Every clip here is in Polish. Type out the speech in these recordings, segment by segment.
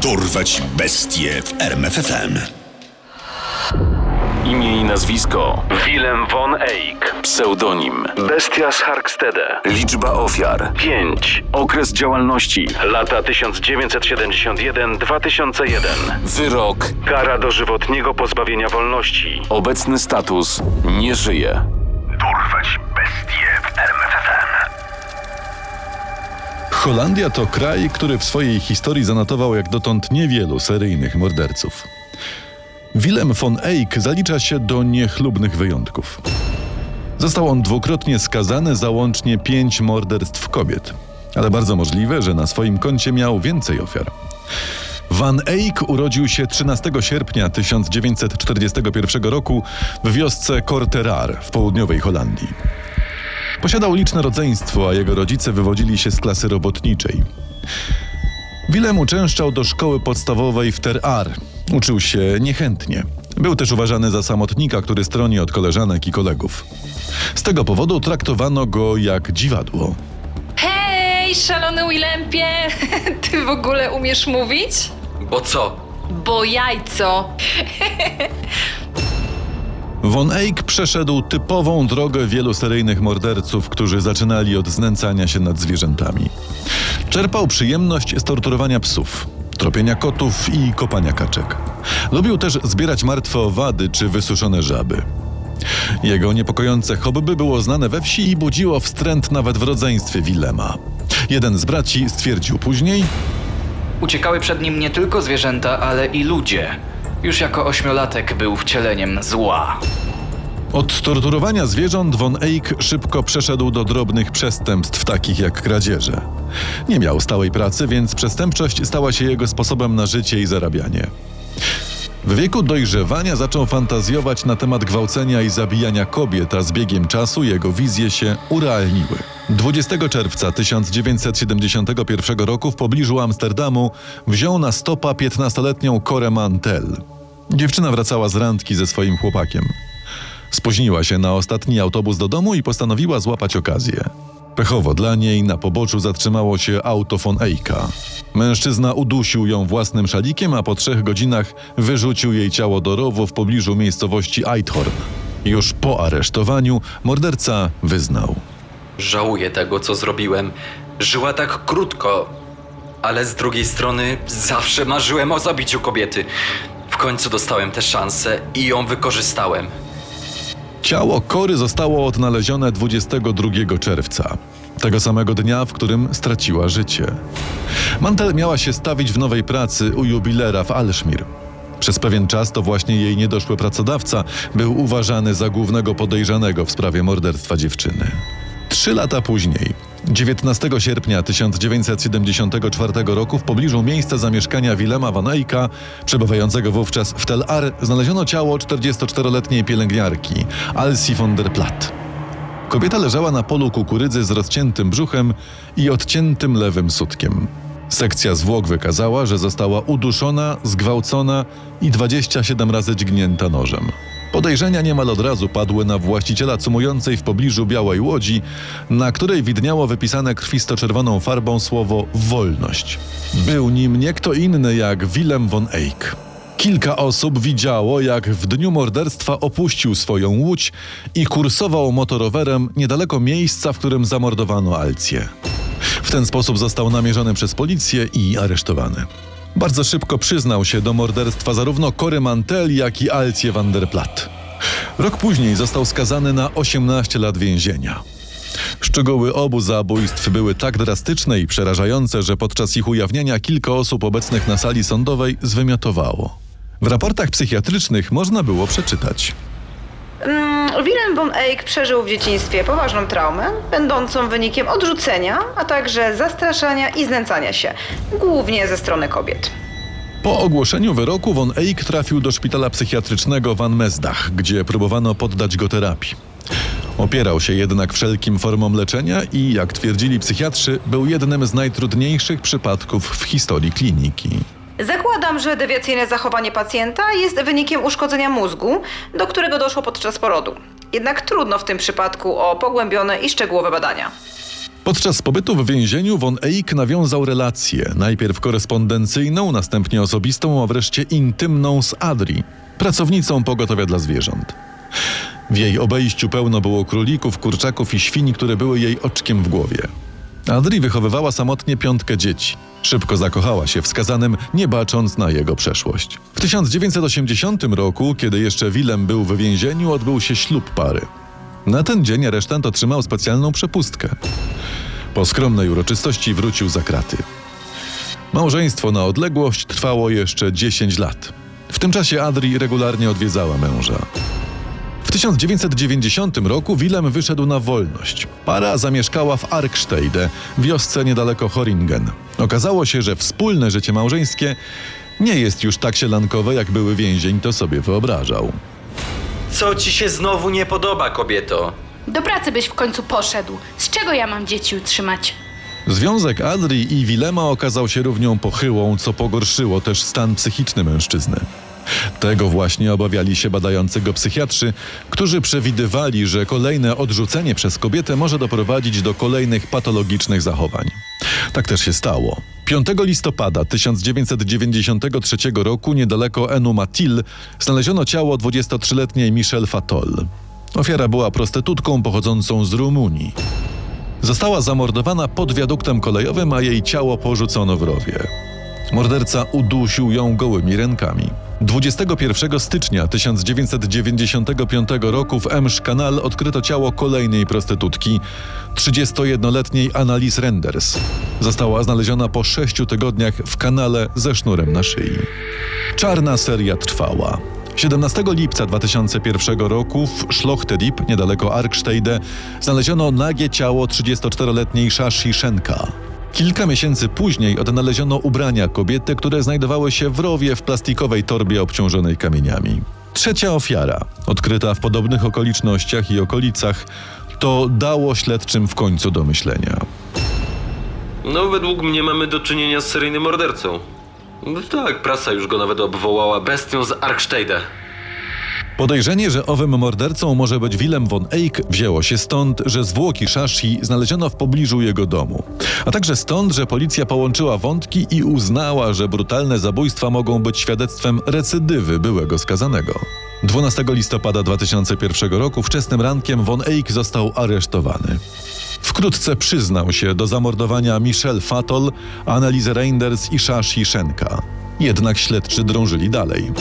Dorwać bestie w RMFFM. Imię i nazwisko. Willem von Eyck. Pseudonim. Bestia z Harkstede. Liczba ofiar. 5 Okres działalności. Lata 1971-2001 Wyrok. Kara dożywotniego pozbawienia wolności. Obecny status. Nie żyje Holandia to kraj, który w swojej historii zanotował jak dotąd niewielu seryjnych morderców. Willem von Eyck zalicza się do niechlubnych wyjątków. Został on dwukrotnie skazany za łącznie pięć morderstw kobiet, ale bardzo możliwe, że na swoim koncie miał więcej ofiar. Van Eyck urodził się 13 sierpnia 1941 roku w wiosce Korterar w południowej Holandii. Posiadał liczne rodzeństwo, a jego rodzice wywodzili się z klasy robotniczej. Willem uczęszczał do szkoły podstawowej w Ter Aar. Uczył się niechętnie. Był też uważany za samotnika, który stroni od koleżanek i kolegów. Z tego powodu traktowano go jak dziwadło. Hej, szalony Willempie! Ty w ogóle umiesz mówić? Bo co? Bo jajco! Von Eyck przeszedł typową drogę wielu seryjnych morderców, którzy zaczynali od znęcania się nad zwierzętami. Czerpał przyjemność z torturowania psów, tropienia kotów i kopania kaczek. Lubił też zbierać martwe owady czy wysuszone żaby. Jego niepokojące hobby było znane we wsi i budziło wstręt nawet w rodzeństwie Willema. Jeden z braci stwierdził później, Uciekały przed nim nie tylko zwierzęta, ale i ludzie. Już jako ośmiolatek był wcieleniem zła. Od torturowania zwierząt von Eyck szybko przeszedł do drobnych przestępstw takich jak kradzieże. Nie miał stałej pracy, więc przestępczość stała się jego sposobem na życie i zarabianie. W wieku dojrzewania zaczął fantazjować na temat gwałcenia i zabijania kobiet, a z biegiem czasu jego wizje się urealniły. 20 czerwca 1971 roku w pobliżu Amsterdamu wziął na stopa 15-letnią Corę Mantel. Dziewczyna wracała z randki ze swoim chłopakiem. Spóźniła się na ostatni autobus do domu i postanowiła złapać okazję. Pechowo dla niej na poboczu zatrzymało się auto von Eycka. Mężczyzna udusił ją własnym szalikiem, a po trzech godzinach wyrzucił jej ciało do rowu w pobliżu miejscowości Eithorn. Już po aresztowaniu morderca wyznał. Żałuję tego, co zrobiłem. Żyła tak krótko, ale z drugiej strony zawsze marzyłem o zabiciu kobiety. W końcu dostałem tę szansę i ją wykorzystałem. Ciało Kory zostało odnalezione 22 czerwca, tego samego dnia, w którym straciła życie. Mantel miała się stawić w nowej pracy u jubilera w Alszmir. Przez pewien czas to właśnie jej niedoszły pracodawca był uważany za głównego podejrzanego w sprawie morderstwa dziewczyny. Trzy lata później, 19 sierpnia 1974 roku w pobliżu miejsca zamieszkania Willema van Eycka, przebywającego wówczas w Tel Ar, znaleziono ciało 44-letniej pielęgniarki Alsi von der Platt. Kobieta leżała na polu kukurydzy z rozciętym brzuchem i odciętym lewym sutkiem. Sekcja zwłok wykazała, że została uduszona, zgwałcona i 27 razy dźgnięta nożem. Podejrzenia niemal od razu padły na właściciela cumującej w pobliżu białej łodzi, na której widniało wypisane krwisto-czerwoną farbą słowo wolność. Był nim nie kto inny jak Willem von Eyck. Kilka osób widziało, jak w dniu morderstwa opuścił swoją łódź i kursował motorowerem niedaleko miejsca, w którym zamordowano Alcję. W ten sposób został namierzony przez policję i aresztowany. Bardzo szybko przyznał się do morderstwa zarówno Kory Mantel, jak i Alcję van der Platt. Rok później został skazany na 18 lat więzienia. Szczegóły obu zabójstw były tak drastyczne i przerażające, że podczas ich ujawnienia kilka osób obecnych na sali sądowej zwymiotowało. W raportach psychiatrycznych można było przeczytać. Mm, Willem von Eyck przeżył w dzieciństwie poważną traumę, będącą wynikiem odrzucenia, a także zastraszania i znęcania się, głównie ze strony kobiet. Po ogłoszeniu wyroku von Eyck trafił do szpitala psychiatrycznego Van Mesdach, gdzie próbowano poddać go terapii. Opierał się jednak wszelkim formom leczenia i, jak twierdzili psychiatrzy, był jednym z najtrudniejszych przypadków w historii kliniki. Zakładam, że dewiacyjne zachowanie pacjenta jest wynikiem uszkodzenia mózgu, do którego doszło podczas porodu. Jednak trudno w tym przypadku o pogłębione i szczegółowe badania. Podczas pobytu w więzieniu von Eyck nawiązał relację, najpierw korespondencyjną, następnie osobistą, a wreszcie intymną z Adri, pracownicą pogotowia dla zwierząt. W jej obejściu pełno było królików, kurczaków i świni, które były jej oczkiem w głowie. Adri wychowywała samotnie piątkę dzieci. Szybko zakochała się w skazanym, nie bacząc na jego przeszłość. W 1980 roku, kiedy jeszcze Willem był w więzieniu, odbył się ślub pary. Na ten dzień aresztant otrzymał specjalną przepustkę. Po skromnej uroczystości wrócił za kraty. Małżeństwo na odległość trwało jeszcze 10 lat. W tym czasie Adri regularnie odwiedzała męża. W 1990 roku Willem wyszedł na wolność. Para zamieszkała w Arkstede, wiosce niedaleko Horingen. Okazało się, że wspólne życie małżeńskie nie jest już tak sielankowe, jak były więzień to sobie wyobrażał. Co ci się znowu nie podoba, kobieto? Do pracy byś w końcu poszedł. Z czego ja mam dzieci utrzymać? Związek Adri i Willema okazał się równią pochyłą, co pogorszyło też stan psychiczny mężczyzny. Tego właśnie obawiali się badający go psychiatrzy, którzy przewidywali, że kolejne odrzucenie przez kobietę może doprowadzić do kolejnych patologicznych zachowań. Tak też się stało. 5 listopada 1993 roku niedaleko Enumatil znaleziono ciało 23-letniej Michelle Fatol. Ofiara była prostytutką pochodzącą z Rumunii. Została zamordowana pod wiaduktem kolejowym, a jej ciało porzucono w rowie. Morderca udusił ją gołymi rękami. 21 stycznia 1995 roku w Emsz-Kanal odkryto ciało kolejnej prostytutki, 31-letniej Annalise Renders. Została znaleziona po sześciu tygodniach w kanale ze sznurem na szyi. Czarna seria trwała. 17 lipca 2001 roku w Schlochtediep, niedaleko Arkstede, znaleziono nagie ciało 34-letniej Shashi Szenka. Kilka miesięcy później odnaleziono ubrania kobiety, które znajdowały się w rowie w plastikowej torbie obciążonej kamieniami. Trzecia ofiara, odkryta w podobnych okolicznościach i okolicach, to dało śledczym w końcu do myślenia. No, według mnie mamy do czynienia z seryjnym mordercą. No tak, prasa już go nawet obwołała bestią z Arkstede. Podejrzenie, że owym mordercą może być Willem von Eyck wzięło się stąd, że zwłoki Shashi znaleziono w pobliżu jego domu. A także stąd, że policja połączyła wątki i uznała, że brutalne zabójstwa mogą być świadectwem recydywy byłego skazanego. 12 listopada 2001 roku wczesnym rankiem von Eyck został aresztowany. Wkrótce przyznał się do zamordowania Michelle Fatol, Annalise Reinders i Shashi Szenka. Jednak śledczy drążyli dalej.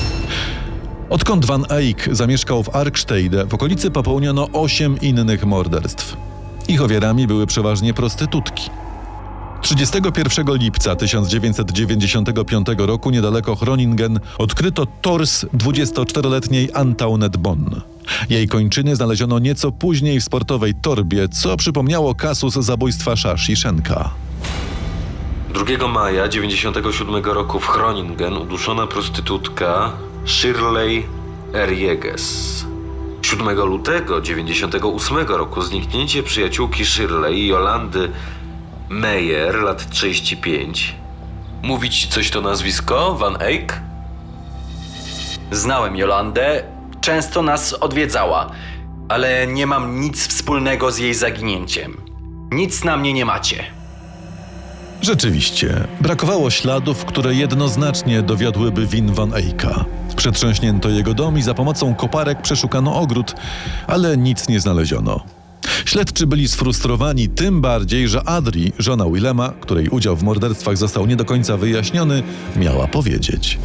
Odkąd Van Eyck zamieszkał w Arkstede, w okolicy popełniono osiem innych morderstw. Ich ofiarami były przeważnie prostytutki. 31 lipca 1995 roku niedaleko Groningen odkryto tors 24-letniej Antaunet Bonn. Jej kończyny znaleziono nieco później w sportowej torbie, co przypomniało kasus zabójstwa Shashi Szenka. 2 maja 97 roku w Groningen uduszona prostytutka Shirley Erjeges. 7 lutego 98 roku zniknięcie przyjaciółki Shirley Jolandy Meyer, lat 35. Mówi ci coś to nazwisko, Van Eyck? Znałem Jolandę, często nas odwiedzała, ale nie mam nic wspólnego z jej zaginięciem. Nic na mnie nie macie. Rzeczywiście, brakowało śladów, które jednoznacznie dowiodłyby win Van Eycka. Przetrząśnięto jego dom i za pomocą koparek przeszukano ogród, ale nic nie znaleziono. Śledczy byli sfrustrowani tym bardziej, że Adri, żona Willema, której udział w morderstwach został nie do końca wyjaśniony, miała powiedzieć.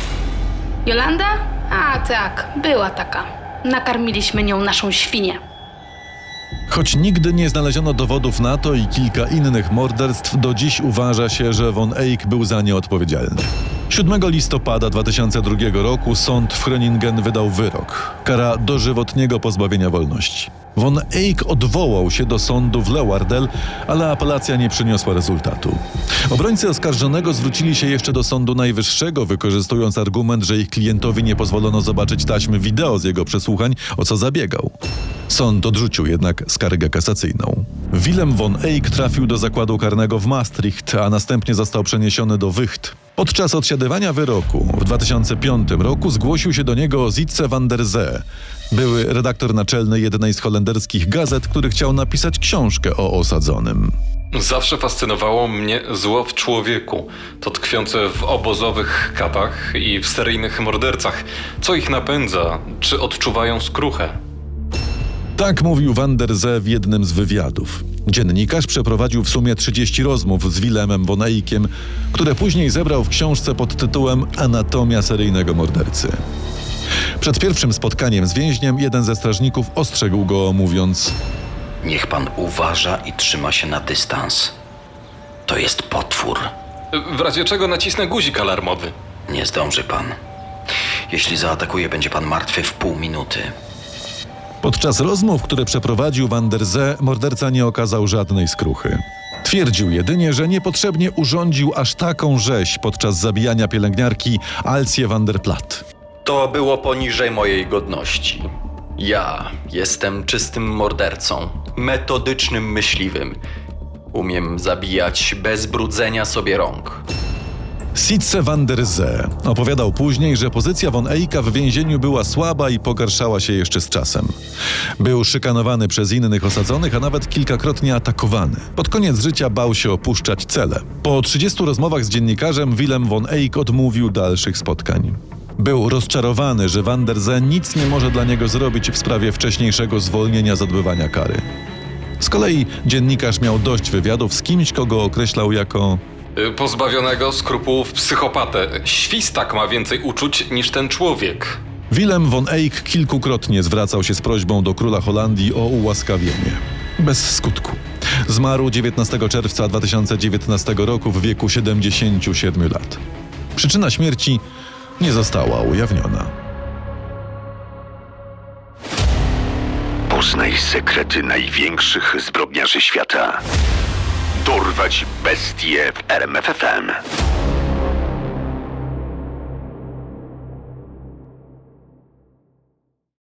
Jolanda? A tak, była taka. Nakarmiliśmy nią naszą świnię. Choć nigdy nie znaleziono dowodów na to i kilka innych morderstw, do dziś uważa się, że von Eyck był za nie odpowiedzialny. 7 listopada 2002 roku sąd w Groningen wydał wyrok. Kara dożywotniego pozbawienia wolności. Von Eyck odwołał się do sądu w Leeuwarden, ale apelacja nie przyniosła rezultatu. Obrońcy oskarżonego zwrócili się jeszcze do Sądu Najwyższego, wykorzystując argument, że ich klientowi nie pozwolono zobaczyć taśmy wideo z jego przesłuchań, o co zabiegał. Sąd odrzucił jednak skargę kasacyjną. Willem von Eyck trafił do zakładu karnego w Maastricht, a następnie został przeniesiony do Wycht. Podczas odsiadywania wyroku w 2005 roku zgłosił się do niego Zitze van der Zee, były redaktor naczelny jednej z holenderskich gazet, który chciał napisać książkę o osadzonym. Zawsze fascynowało mnie zło w człowieku, to tkwiące w obozowych katach i w seryjnych mordercach. Co ich napędza? Czy odczuwają skruchę? Tak mówił Van der Zee w jednym z wywiadów. Dziennikarz przeprowadził w sumie 30 rozmów z Willemem von Eyckiem, które później zebrał w książce pod tytułem Anatomia seryjnego mordercy. Przed pierwszym spotkaniem z więźniem jeden ze strażników ostrzegł go, mówiąc: Niech pan uważa i trzyma się na dystans. To jest potwór. W razie czego nacisnę guzik alarmowy. Nie zdąży pan. Jeśli zaatakuje, będzie pan martwy w pół minuty. Podczas rozmów, które przeprowadził Van der Zee, morderca nie okazał żadnej skruchy. Twierdził jedynie, że niepotrzebnie urządził aż taką rzeź podczas zabijania pielęgniarki Alcie van der Platt. To było poniżej mojej godności. Ja jestem czystym mordercą, metodycznym myśliwym. Umiem zabijać bez brudzenia sobie rąk. Sitze van der Zee opowiadał później, że pozycja von Eycka w więzieniu była słaba i pogarszała się jeszcze z czasem. Był szykanowany przez innych osadzonych, a nawet kilkakrotnie atakowany. Pod koniec życia bał się opuszczać cele. Po 30 rozmowach z dziennikarzem Willem von Eyck odmówił dalszych spotkań. Był rozczarowany, że van der Zee nic nie może dla niego zrobić w sprawie wcześniejszego zwolnienia z odbywania kary. Z kolei dziennikarz miał dość wywiadów z kimś, kogo określał jako Pozbawionego skrupułów psychopatę. Świstak ma więcej uczuć niż ten człowiek. Willem von Eyck kilkukrotnie zwracał się z prośbą do króla Holandii o ułaskawienie. Bez skutku. Zmarł 19 czerwca 2019 roku w wieku 77 lat. Przyczyna śmierci nie została ujawniona. Poznaj sekrety największych zbrodniarzy świata. Dorwać bestie w RMFFM.